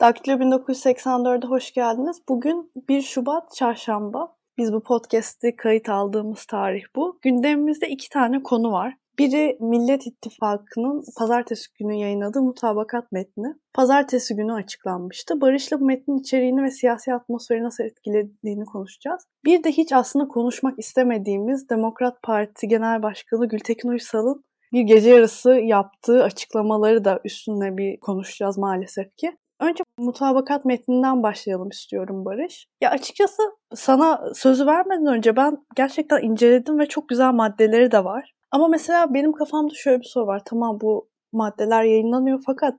Daktilo 1984'e hoş geldiniz. Bugün 1 Şubat Çarşamba. Biz bu podcast'i kayıt aldığımız tarih bu. Gündemimizde iki tane konu var. Biri Millet İttifakı'nın pazartesi günü yayınladığı mutabakat metni. Pazartesi günü açıklanmıştı. Barış'la bu metnin içeriğini ve siyasi atmosferi nasıl etkilediğini konuşacağız. Bir de hiç aslında konuşmak istemediğimiz Demokrat Parti Genel Başkanı Gültekin Uysal'ın bir gece yarısı yaptığı açıklamaları da üstüne bir konuşacağız maalesef ki. Önce mutabakat metninden başlayalım istiyorum Barış. Ya açıkçası sana sözü vermeden önce ben gerçekten inceledim ve çok güzel maddeleri de var. Ama mesela benim kafamda şöyle bir soru var. Tamam bu maddeler yayınlanıyor fakat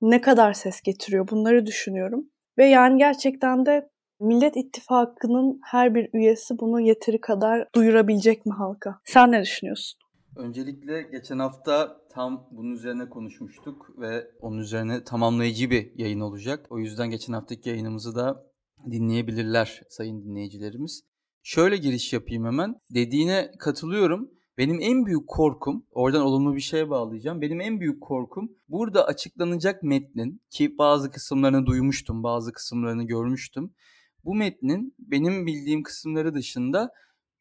ne kadar ses getiriyor bunları düşünüyorum. Ve yani gerçekten de Millet İttifakı'nın her bir üyesi bunu yeteri kadar duyurabilecek mi halka? Sen ne düşünüyorsun? Öncelikle geçen hafta tam bunun üzerine konuşmuştuk ve onun üzerine tamamlayıcı bir yayın olacak. O yüzden geçen haftaki yayınımızı da dinleyebilirler sayın dinleyicilerimiz. Şöyle giriş yapayım hemen. Dediğine katılıyorum. Benim en büyük korkum, oradan olumlu bir şeye bağlayacağım. Benim en büyük korkum burada açıklanacak metnin ki bazı kısımlarını duymuştum, bazı kısımlarını görmüştüm. Bu metnin benim bildiğim kısımları dışında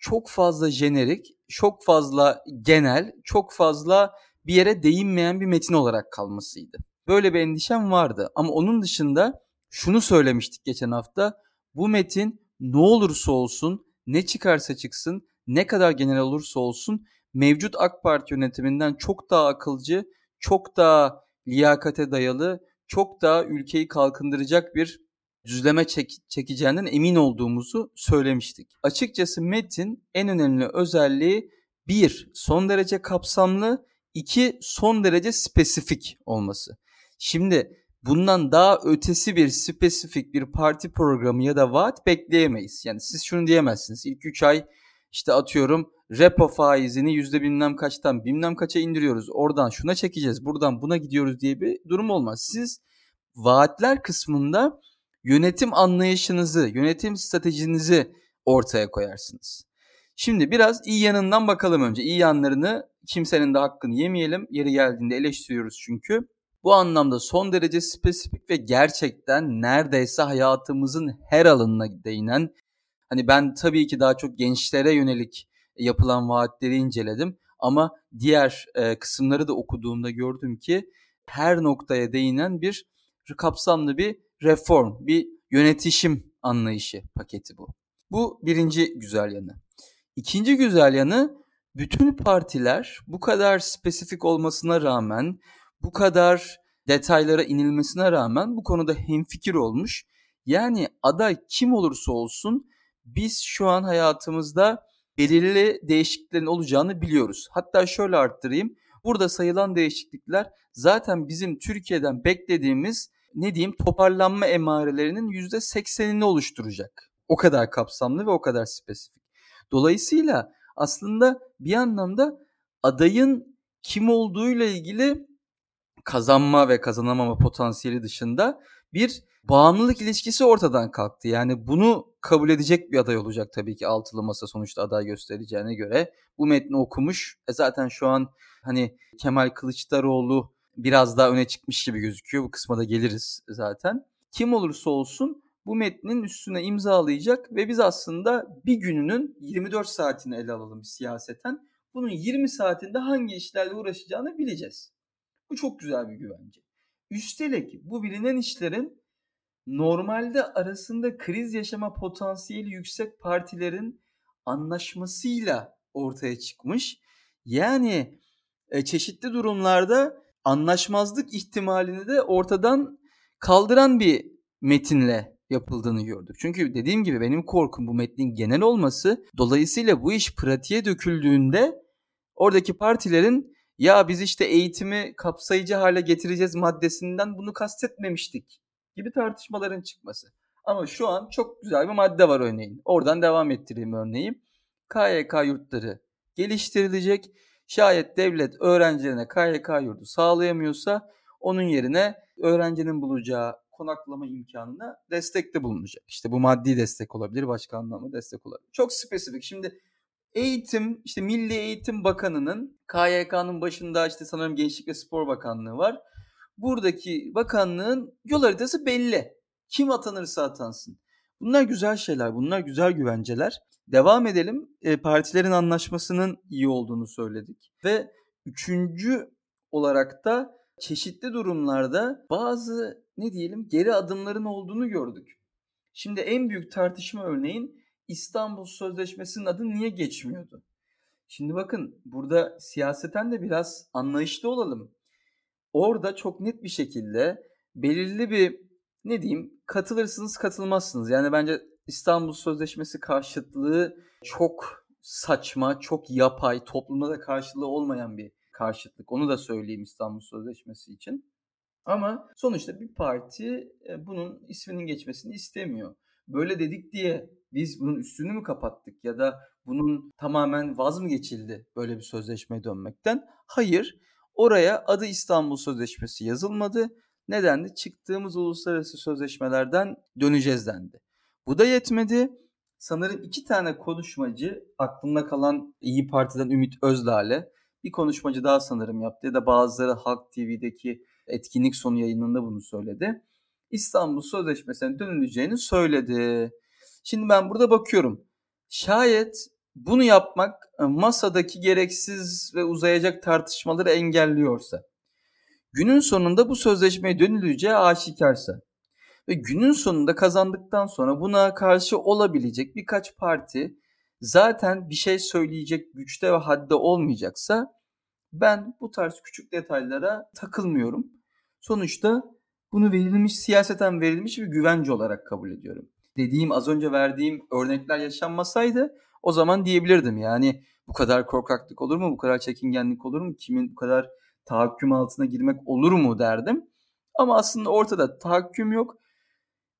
çok fazla jenerik, çok fazla genel, çok fazla bir yere değinmeyen bir metin olarak kalmasıydı. Böyle bir endişem vardı ama onun dışında şunu söylemiştik geçen hafta. Bu metin ne olursa olsun, ne çıkarsa çıksın, ne kadar genel olursa olsun mevcut AK Parti yönetiminden çok daha akılcı, çok daha liyakate dayalı, çok daha ülkeyi kalkındıracak bir düzleme çek çekeceğinden emin olduğumuzu söylemiştik. Açıkçası metin en önemli özelliği bir son derece kapsamlı, iki son derece spesifik olması. Şimdi bundan daha ötesi bir spesifik bir parti programı ya da vaat bekleyemeyiz. Yani siz şunu diyemezsiniz. İlk 3 ay işte atıyorum repo faizini yüzde bilmem kaçtan bilmem kaça indiriyoruz. Oradan şuna çekeceğiz, buradan buna gidiyoruz diye bir durum olmaz. Siz vaatler kısmında yönetim anlayışınızı, yönetim stratejinizi ortaya koyarsınız. Şimdi biraz iyi yanından bakalım önce. İyi yanlarını kimsenin de hakkını yemeyelim. Yeri geldiğinde eleştiriyoruz çünkü. Bu anlamda son derece spesifik ve gerçekten neredeyse hayatımızın her alanına değinen hani ben tabii ki daha çok gençlere yönelik yapılan vaatleri inceledim ama diğer e, kısımları da okuduğumda gördüm ki her noktaya değinen bir kapsamlı bir reform, bir yönetişim anlayışı paketi bu. Bu birinci güzel yanı. İkinci güzel yanı bütün partiler bu kadar spesifik olmasına rağmen, bu kadar detaylara inilmesine rağmen bu konuda hemfikir olmuş. Yani aday kim olursa olsun biz şu an hayatımızda belirli değişikliklerin olacağını biliyoruz. Hatta şöyle arttırayım. Burada sayılan değişiklikler zaten bizim Türkiye'den beklediğimiz ne diyeyim toparlanma emarelerinin %80'ini oluşturacak. O kadar kapsamlı ve o kadar spesifik. Dolayısıyla aslında bir anlamda adayın kim olduğuyla ilgili kazanma ve kazanamama potansiyeli dışında bir bağımlılık ilişkisi ortadan kalktı. Yani bunu kabul edecek bir aday olacak tabii ki altılı masa sonuçta aday göstereceğine göre. Bu metni okumuş. E zaten şu an hani Kemal Kılıçdaroğlu biraz daha öne çıkmış gibi gözüküyor. Bu kısma da geliriz zaten. Kim olursa olsun bu metnin üstüne imzalayacak ve biz aslında bir gününün 24 saatini ele alalım siyaseten. Bunun 20 saatinde hangi işlerle uğraşacağını bileceğiz. Bu çok güzel bir güvence. Üstelik bu bilinen işlerin normalde arasında kriz yaşama potansiyeli yüksek partilerin anlaşmasıyla ortaya çıkmış. Yani e, çeşitli durumlarda anlaşmazlık ihtimalini de ortadan kaldıran bir metinle yapıldığını gördük. Çünkü dediğim gibi benim korkum bu metnin genel olması. Dolayısıyla bu iş pratiğe döküldüğünde oradaki partilerin ya biz işte eğitimi kapsayıcı hale getireceğiz maddesinden bunu kastetmemiştik gibi tartışmaların çıkması. Ama şu an çok güzel bir madde var örneğin. Oradan devam ettireyim örneği. KYK yurtları geliştirilecek Şayet devlet öğrencilerine KYK yurdu sağlayamıyorsa onun yerine öğrencinin bulacağı konaklama imkanına destekte bulunacak. İşte bu maddi destek olabilir, başka anlamda destek olabilir. Çok spesifik. Şimdi eğitim, işte Milli Eğitim Bakanı'nın KYK'nın başında işte sanırım Gençlik ve Spor Bakanlığı var. buradaki bakanlığın yol haritası belli. Kim atanırsa atansın. Bunlar güzel şeyler, bunlar güzel güvenceler. Devam edelim. E, partilerin anlaşmasının iyi olduğunu söyledik. Ve üçüncü olarak da çeşitli durumlarda bazı ne diyelim geri adımların olduğunu gördük. Şimdi en büyük tartışma örneğin İstanbul Sözleşmesi'nin adı niye geçmiyordu? Şimdi bakın burada siyaseten de biraz anlayışlı olalım. Orada çok net bir şekilde belirli bir ne diyeyim katılırsınız katılmazsınız. Yani bence İstanbul Sözleşmesi karşıtlığı çok saçma, çok yapay, toplumda da karşılığı olmayan bir karşıtlık. Onu da söyleyeyim İstanbul Sözleşmesi için. Ama sonuçta bir parti e, bunun isminin geçmesini istemiyor. Böyle dedik diye biz bunun üstünü mü kapattık ya da bunun tamamen vaz mı geçildi böyle bir sözleşmeye dönmekten? Hayır. Oraya adı İstanbul Sözleşmesi yazılmadı. Neden de çıktığımız uluslararası sözleşmelerden döneceğiz dendi. Bu da yetmedi. Sanırım iki tane konuşmacı aklımda kalan İyi Parti'den Ümit Özdağ'le bir konuşmacı daha sanırım yaptı ya da bazıları Halk TV'deki etkinlik sonu yayınında bunu söyledi. İstanbul Sözleşmesi'ne dönüleceğini söyledi. Şimdi ben burada bakıyorum. Şayet bunu yapmak e, masadaki gereksiz ve uzayacak tartışmaları engelliyorsa, günün sonunda bu sözleşmeye dönüleceği aşikarsa ve günün sonunda kazandıktan sonra buna karşı olabilecek birkaç parti zaten bir şey söyleyecek güçte ve hadde olmayacaksa ben bu tarz küçük detaylara takılmıyorum. Sonuçta bunu verilmiş, siyaseten verilmiş bir güvence olarak kabul ediyorum. Dediğim az önce verdiğim örnekler yaşanmasaydı o zaman diyebilirdim yani bu kadar korkaklık olur mu, bu kadar çekingenlik olur mu, kimin bu kadar tahakküm altına girmek olur mu derdim. Ama aslında ortada tahakküm yok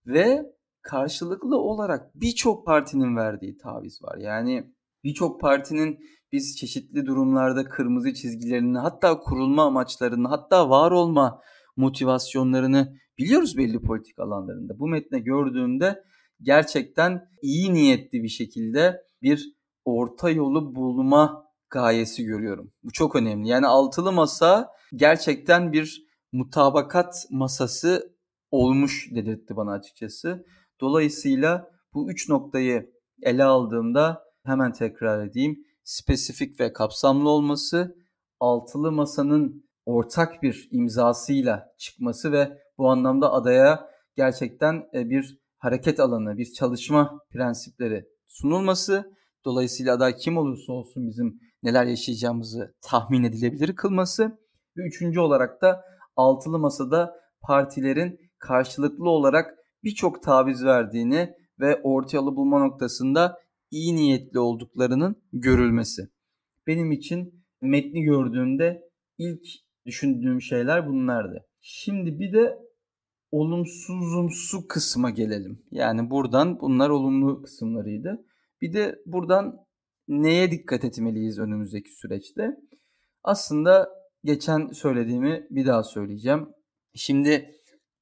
ve karşılıklı olarak birçok partinin verdiği taviz var. Yani birçok partinin biz çeşitli durumlarda kırmızı çizgilerini hatta kurulma amaçlarını hatta var olma motivasyonlarını biliyoruz belli politik alanlarında. Bu metne gördüğümde gerçekten iyi niyetli bir şekilde bir orta yolu bulma gayesi görüyorum. Bu çok önemli. Yani altılı masa gerçekten bir mutabakat masası olmuş dedirtti bana açıkçası. Dolayısıyla bu üç noktayı ele aldığımda hemen tekrar edeyim. Spesifik ve kapsamlı olması, altılı masanın ortak bir imzasıyla çıkması ve bu anlamda adaya gerçekten e, bir hareket alanı, bir çalışma prensipleri sunulması, dolayısıyla aday kim olursa olsun bizim neler yaşayacağımızı tahmin edilebilir kılması ve üçüncü olarak da altılı masada partilerin karşılıklı olarak birçok taviz verdiğini ve orta yolu bulma noktasında iyi niyetli olduklarının görülmesi. Benim için metni gördüğümde ilk düşündüğüm şeyler bunlardı. Şimdi bir de olumsuzumsu kısma gelelim. Yani buradan bunlar olumlu kısımlarıydı. Bir de buradan neye dikkat etmeliyiz önümüzdeki süreçte? Aslında geçen söylediğimi bir daha söyleyeceğim. Şimdi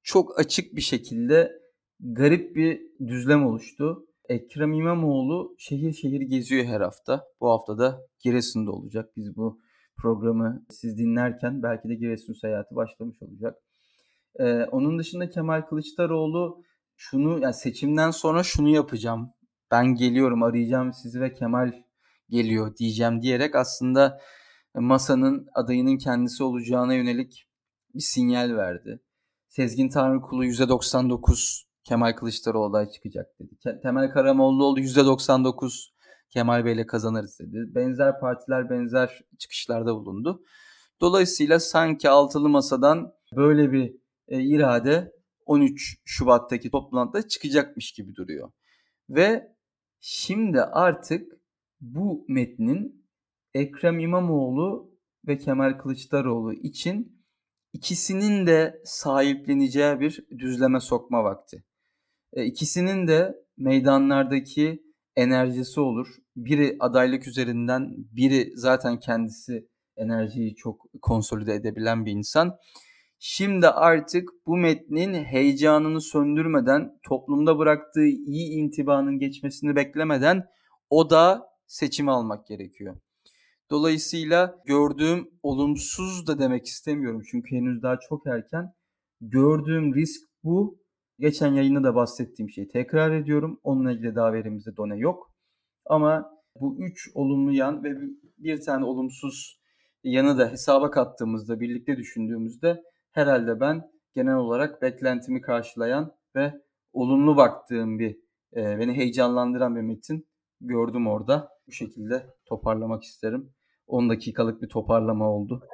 çok açık bir şekilde garip bir düzlem oluştu. Ekrem İmamoğlu şehir şehir geziyor her hafta. Bu hafta da Giresun'da olacak. Biz bu programı siz dinlerken belki de Giresun seyahati başlamış olacak. Ee, onun dışında Kemal Kılıçdaroğlu şunu yani seçimden sonra şunu yapacağım. Ben geliyorum arayacağım sizi ve Kemal geliyor diyeceğim diyerek aslında masanın adayının kendisi olacağına yönelik bir sinyal verdi. Sezgin Tanrıkulu %99 Kemal Kılıçdaroğlu aday çıkacak dedi. Temel Karamollaoğlu %99 Kemal Bey'le kazanırız dedi. Benzer partiler benzer çıkışlarda bulundu. Dolayısıyla sanki altılı masadan böyle bir e, irade 13 Şubat'taki toplantıda çıkacakmış gibi duruyor. Ve şimdi artık bu metnin Ekrem İmamoğlu ve Kemal Kılıçdaroğlu için ikisinin de sahipleneceği bir düzleme sokma vakti. E, ikisinin de meydanlardaki enerjisi olur. Biri adaylık üzerinden, biri zaten kendisi enerjiyi çok konsolide edebilen bir insan. Şimdi artık bu metnin heyecanını söndürmeden, toplumda bıraktığı iyi intibanın geçmesini beklemeden o da seçimi almak gerekiyor. Dolayısıyla gördüğüm olumsuz da demek istemiyorum çünkü henüz daha çok erken. Gördüğüm risk bu. Geçen yayında da bahsettiğim şeyi tekrar ediyorum. Onunla ilgili daha verimizde done yok. Ama bu üç olumlu yan ve bir tane olumsuz yanı da hesaba kattığımızda, birlikte düşündüğümüzde herhalde ben genel olarak beklentimi karşılayan ve olumlu baktığım bir, beni heyecanlandıran bir metin gördüm orada. Bu şekilde toparlamak isterim. 10 dakikalık bir toparlama oldu.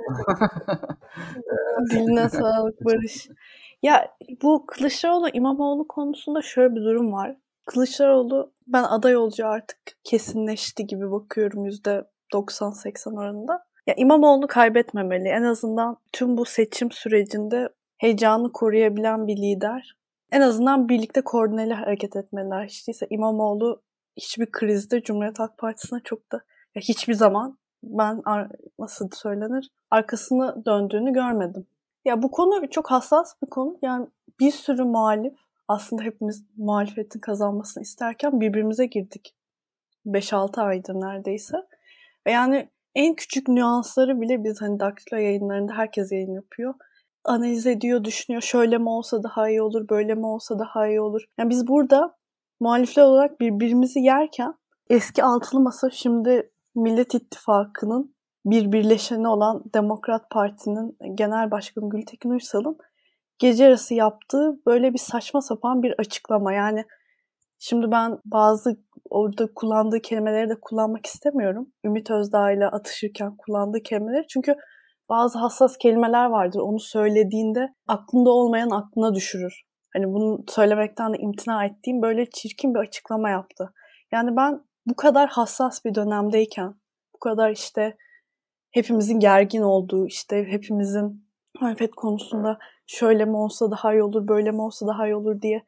Diline sağlık Barış. Ya bu Kılıçdaroğlu İmamoğlu konusunda şöyle bir durum var. Kılıçdaroğlu ben aday olacağı artık kesinleşti gibi bakıyorum %90-80 oranında. Ya İmamoğlu kaybetmemeli. En azından tüm bu seçim sürecinde heyecanı koruyabilen bir lider. En azından birlikte koordineli hareket etmeliler. Hiç değilse İmamoğlu hiçbir krizde Cumhuriyet Halk Partisi'ne çok da ya hiçbir zaman ben nasıl söylenir arkasını döndüğünü görmedim. Ya bu konu çok hassas bir konu. Yani bir sürü muhalif aslında hepimiz muhalefetin kazanmasını isterken birbirimize girdik. 5-6 aydır neredeyse. Ve yani en küçük nüansları bile biz hani Daktilo yayınlarında herkes yayın yapıyor. Analiz ediyor, düşünüyor. Şöyle mi olsa daha iyi olur, böyle mi olsa daha iyi olur. Yani biz burada muhalifler olarak birbirimizi yerken eski altılı masa şimdi Millet İttifakı'nın bir birleşeni olan Demokrat Parti'nin Genel Başkanı Gültekin Uysal'ın gece yarısı yaptığı böyle bir saçma sapan bir açıklama. Yani şimdi ben bazı orada kullandığı kelimeleri de kullanmak istemiyorum. Ümit Özdağ ile atışırken kullandığı kelimeleri. Çünkü bazı hassas kelimeler vardır. Onu söylediğinde aklında olmayan aklına düşürür. Hani bunu söylemekten de imtina ettiğim böyle çirkin bir açıklama yaptı. Yani ben bu kadar hassas bir dönemdeyken, bu kadar işte hepimizin gergin olduğu, işte hepimizin muhalefet konusunda şöyle mi olsa daha iyi olur, böyle mi olsa daha iyi olur diye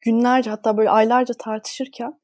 günlerce hatta böyle aylarca tartışırken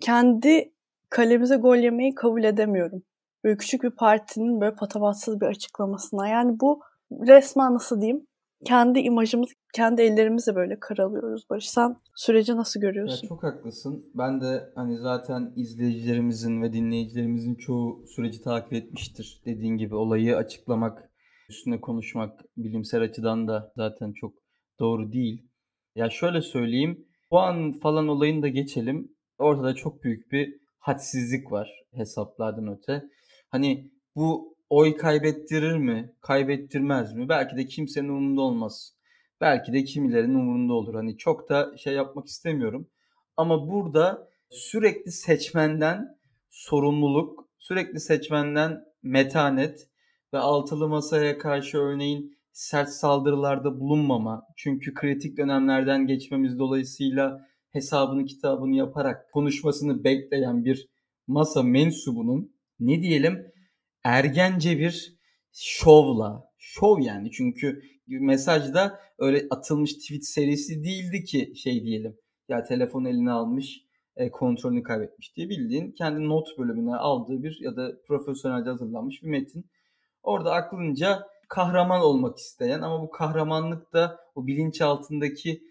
kendi kalemize gol yemeyi kabul edemiyorum. Böyle küçük bir partinin böyle patavatsız bir açıklamasına. Yani bu resmen nasıl diyeyim kendi imajımız, kendi ellerimizle böyle karalıyoruz Barış. Sen süreci nasıl görüyorsun? Ya çok haklısın. Ben de hani zaten izleyicilerimizin ve dinleyicilerimizin çoğu süreci takip etmiştir. Dediğin gibi olayı açıklamak, üstüne konuşmak bilimsel açıdan da zaten çok doğru değil. Ya şöyle söyleyeyim. Puan falan olayını da geçelim. Ortada çok büyük bir hadsizlik var hesaplardan öte. Hani bu oy kaybettirir mi? Kaybettirmez mi? Belki de kimsenin umurunda olmaz. Belki de kimilerin umurunda olur. Hani çok da şey yapmak istemiyorum. Ama burada sürekli seçmenden sorumluluk, sürekli seçmenden metanet ve altılı masaya karşı örneğin sert saldırılarda bulunmama. Çünkü kritik dönemlerden geçmemiz dolayısıyla hesabını kitabını yaparak konuşmasını bekleyen bir masa mensubunun ne diyelim ergence bir şovla, şov yani çünkü mesajda öyle atılmış tweet serisi değildi ki şey diyelim. Ya telefon eline almış, e, kontrolünü kaybetmiş diye bildiğin kendi not bölümüne aldığı bir ya da profesyonelce hazırlanmış bir metin. Orada aklınca kahraman olmak isteyen ama bu kahramanlık da o bilinç altındaki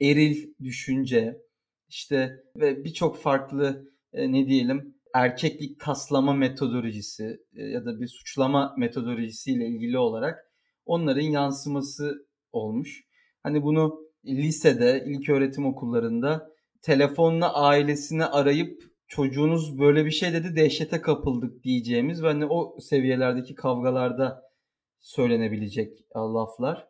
eril düşünce işte ve birçok farklı e, ne diyelim erkeklik taslama metodolojisi e, ya da bir suçlama metodolojisiyle ilgili olarak onların yansıması olmuş. Hani bunu lisede, ilk öğretim okullarında telefonla ailesini arayıp çocuğunuz böyle bir şey dedi dehşete kapıldık diyeceğimiz ve hani o seviyelerdeki kavgalarda söylenebilecek laflar.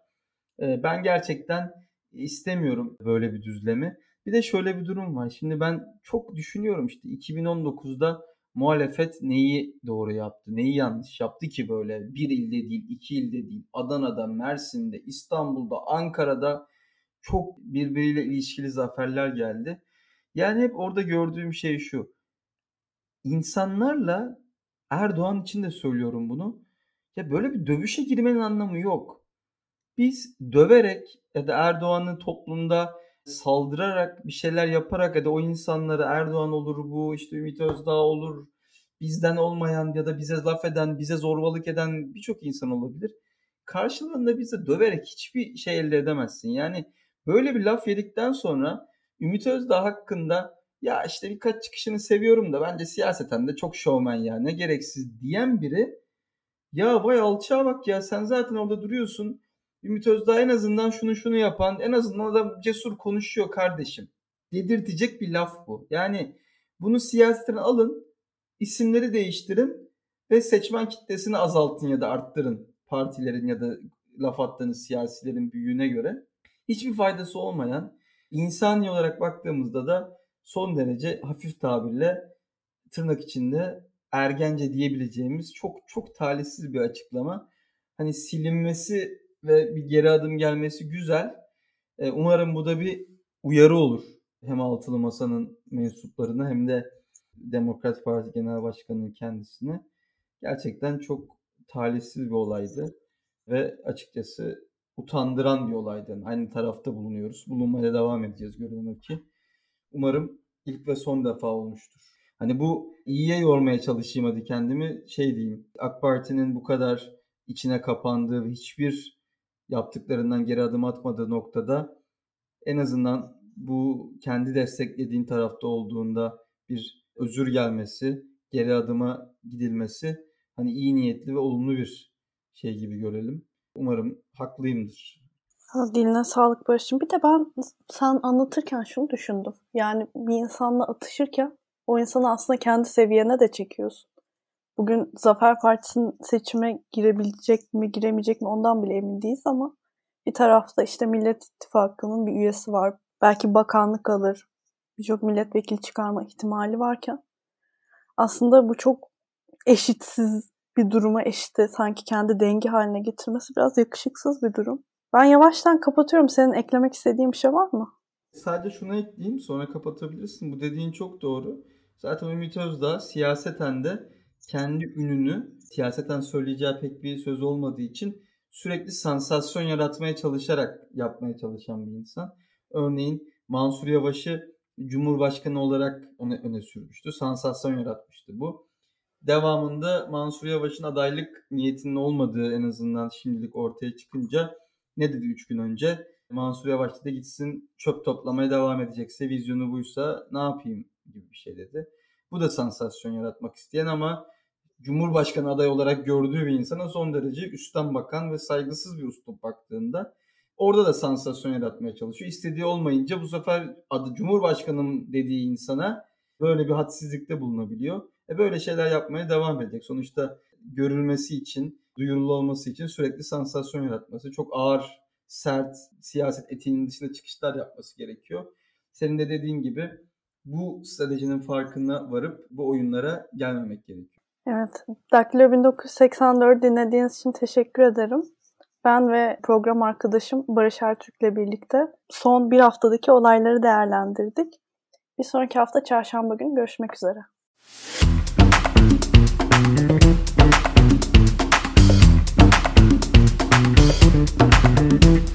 E, ben gerçekten istemiyorum böyle bir düzlemi. Bir de şöyle bir durum var. Şimdi ben çok düşünüyorum işte 2019'da muhalefet neyi doğru yaptı, neyi yanlış yaptı ki böyle bir ilde değil, iki ilde değil, Adana'da, Mersin'de, İstanbul'da, Ankara'da çok birbiriyle ilişkili zaferler geldi. Yani hep orada gördüğüm şey şu. İnsanlarla Erdoğan için de söylüyorum bunu. Ya böyle bir dövüşe girmenin anlamı yok. Biz döverek ya da Erdoğan'ın toplumda saldırarak bir şeyler yaparak ya da o insanları Erdoğan olur bu işte Ümit Özdağ olur bizden olmayan ya da bize laf eden bize zorbalık eden birçok insan olabilir. Karşılığında bize döverek hiçbir şey elde edemezsin. Yani böyle bir laf yedikten sonra Ümit Özdağ hakkında ya işte birkaç çıkışını seviyorum da bence siyaseten de çok şovmen ya ne gereksiz diyen biri ya vay alçağa bak ya sen zaten orada duruyorsun. Ümit Özdağ en azından şunu şunu yapan en azından adam cesur konuşuyor kardeşim. Dedirtecek bir laf bu. Yani bunu siyasetten alın isimleri değiştirin ve seçmen kitlesini azaltın ya da arttırın partilerin ya da laf attığınız siyasilerin büyüğüne göre. Hiçbir faydası olmayan insani olarak baktığımızda da son derece hafif tabirle tırnak içinde ergence diyebileceğimiz çok çok talihsiz bir açıklama. Hani silinmesi ve bir geri adım gelmesi güzel. E, umarım bu da bir uyarı olur. Hem altılı masanın mensuplarına hem de Demokrat Parti Genel Başkanı'nın kendisine. Gerçekten çok talihsiz bir olaydı ve açıkçası utandıran bir olaydı. aynı tarafta bulunuyoruz. Bulunmaya devam edeceğiz görünüyor ki. Umarım ilk ve son defa olmuştur. Hani bu iyiye yormaya çalışayım hadi kendimi şey diyeyim. AK Parti'nin bu kadar içine kapandığı hiçbir yaptıklarından geri adım atmadığı noktada en azından bu kendi desteklediğin tarafta olduğunda bir özür gelmesi, geri adıma gidilmesi hani iyi niyetli ve olumlu bir şey gibi görelim. Umarım haklıyımdır. Diline sağlık Barış'cığım. Bir de ben sen anlatırken şunu düşündüm. Yani bir insanla atışırken o insanı aslında kendi seviyene de çekiyorsun. Bugün Zafer Partisi'nin seçime girebilecek mi, giremeyecek mi ondan bile emin değiliz ama bir tarafta işte Millet İttifakı'nın bir üyesi var. Belki bakanlık alır. Birçok milletvekili çıkarma ihtimali varken aslında bu çok eşitsiz bir duruma eşitte sanki kendi dengi haline getirmesi biraz yakışıksız bir durum. Ben yavaştan kapatıyorum. Senin eklemek istediğin bir şey var mı? Sadece şunu ekleyeyim sonra kapatabilirsin. Bu dediğin çok doğru. Zaten Ümit Özdağ siyaseten de kendi ününü siyaseten söyleyeceği pek bir söz olmadığı için sürekli sansasyon yaratmaya çalışarak yapmaya çalışan bir insan. Örneğin Mansur Yavaş'ı Cumhurbaşkanı olarak öne, öne sürmüştü. Sansasyon yaratmıştı bu. Devamında Mansur Yavaş'ın adaylık niyetinin olmadığı en azından şimdilik ortaya çıkınca ne dedi 3 gün önce? Mansur Yavaş da gitsin çöp toplamaya devam edecekse vizyonu buysa ne yapayım gibi bir şey dedi. Bu da sansasyon yaratmak isteyen ama Cumhurbaşkanı adayı olarak gördüğü bir insana son derece üstten bakan ve saygısız bir üslup baktığında orada da sansasyon yaratmaya çalışıyor. İstediği olmayınca bu sefer adı Cumhurbaşkanım dediği insana böyle bir hadsizlikte bulunabiliyor. E böyle şeyler yapmaya devam edecek. Sonuçta görülmesi için, duyurulu olması için sürekli sansasyon yaratması, çok ağır, sert, siyaset etiğinin dışında çıkışlar yapması gerekiyor. Senin de dediğin gibi bu stratejinin farkına varıp bu oyunlara gelmemek gerekiyor. Evet. Daktilo 1984 dinlediğiniz için teşekkür ederim. Ben ve program arkadaşım Barış Ertürk'le birlikte son bir haftadaki olayları değerlendirdik. Bir sonraki hafta çarşamba günü görüşmek üzere. Müzik